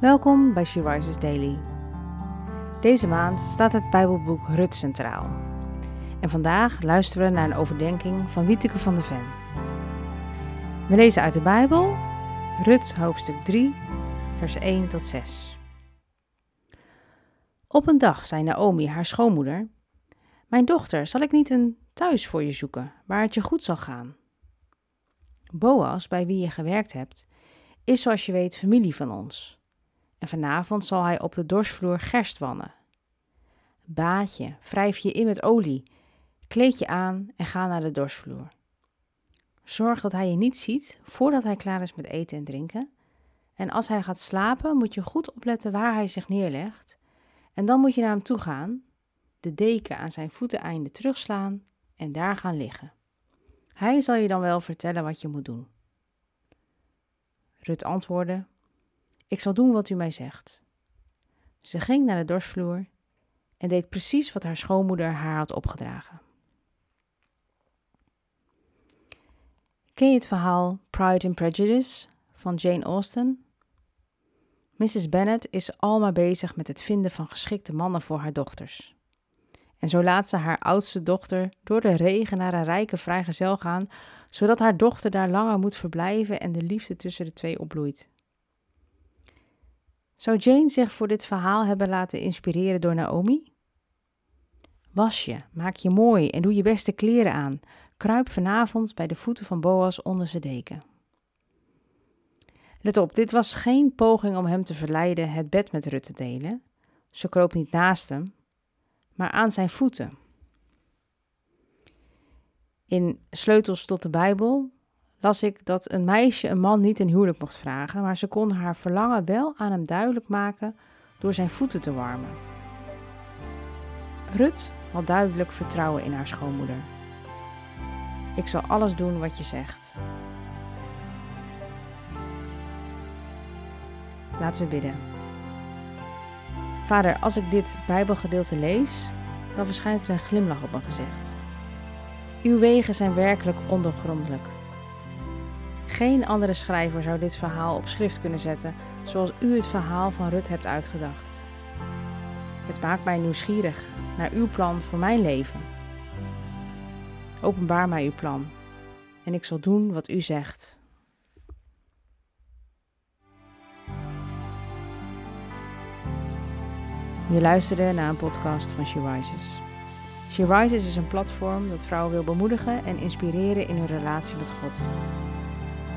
Welkom bij She Rises Daily. Deze maand staat het Bijbelboek Rut centraal. En vandaag luisteren we naar een overdenking van Wieteke van de Ven. We lezen uit de Bijbel, Rut hoofdstuk 3, vers 1 tot 6. Op een dag zei Naomi, haar schoonmoeder: Mijn dochter, zal ik niet een thuis voor je zoeken, waar het je goed zal gaan? Boas, bij wie je gewerkt hebt, is zoals je weet familie van ons. En vanavond zal hij op de dorsvloer gerst wannen. Baad je, wrijf je in met olie, kleed je aan en ga naar de dorsvloer. Zorg dat hij je niet ziet voordat hij klaar is met eten en drinken. En als hij gaat slapen, moet je goed opletten waar hij zich neerlegt. En dan moet je naar hem toe gaan, de deken aan zijn voeteneinde terugslaan en daar gaan liggen. Hij zal je dan wel vertellen wat je moet doen. Rut antwoordde: Ik zal doen wat u mij zegt. Ze ging naar de dorsvloer en deed precies wat haar schoonmoeder haar had opgedragen. Ken je het verhaal Pride and Prejudice van Jane Austen? Mrs. Bennet is al maar bezig met het vinden van geschikte mannen voor haar dochters. En zo laat ze haar oudste dochter door de regen naar een rijke vrijgezel gaan, zodat haar dochter daar langer moet verblijven en de liefde tussen de twee opbloeit. Zou Jane zich voor dit verhaal hebben laten inspireren door Naomi? Was je, maak je mooi en doe je beste kleren aan. Kruip vanavond bij de voeten van Boas onder zijn deken. Let op, dit was geen poging om hem te verleiden het bed met Rut te delen. Ze kroop niet naast hem, maar aan zijn voeten. In Sleutels tot de Bijbel las ik dat een meisje een man niet in huwelijk mocht vragen, maar ze kon haar verlangen wel aan hem duidelijk maken door zijn voeten te warmen. Rut had duidelijk vertrouwen in haar schoonmoeder. Ik zal alles doen wat je zegt. Laten we bidden. Vader, als ik dit Bijbelgedeelte lees, dan verschijnt er een glimlach op mijn gezicht. Uw wegen zijn werkelijk ondergrondelijk. Geen andere schrijver zou dit verhaal op schrift kunnen zetten zoals u het verhaal van Rut hebt uitgedacht. Het maakt mij nieuwsgierig naar uw plan voor mijn leven. Openbaar mij uw plan en ik zal doen wat u zegt. Je luisterde naar een podcast van She Rises. She Rises is een platform dat vrouwen wil bemoedigen en inspireren in hun relatie met God.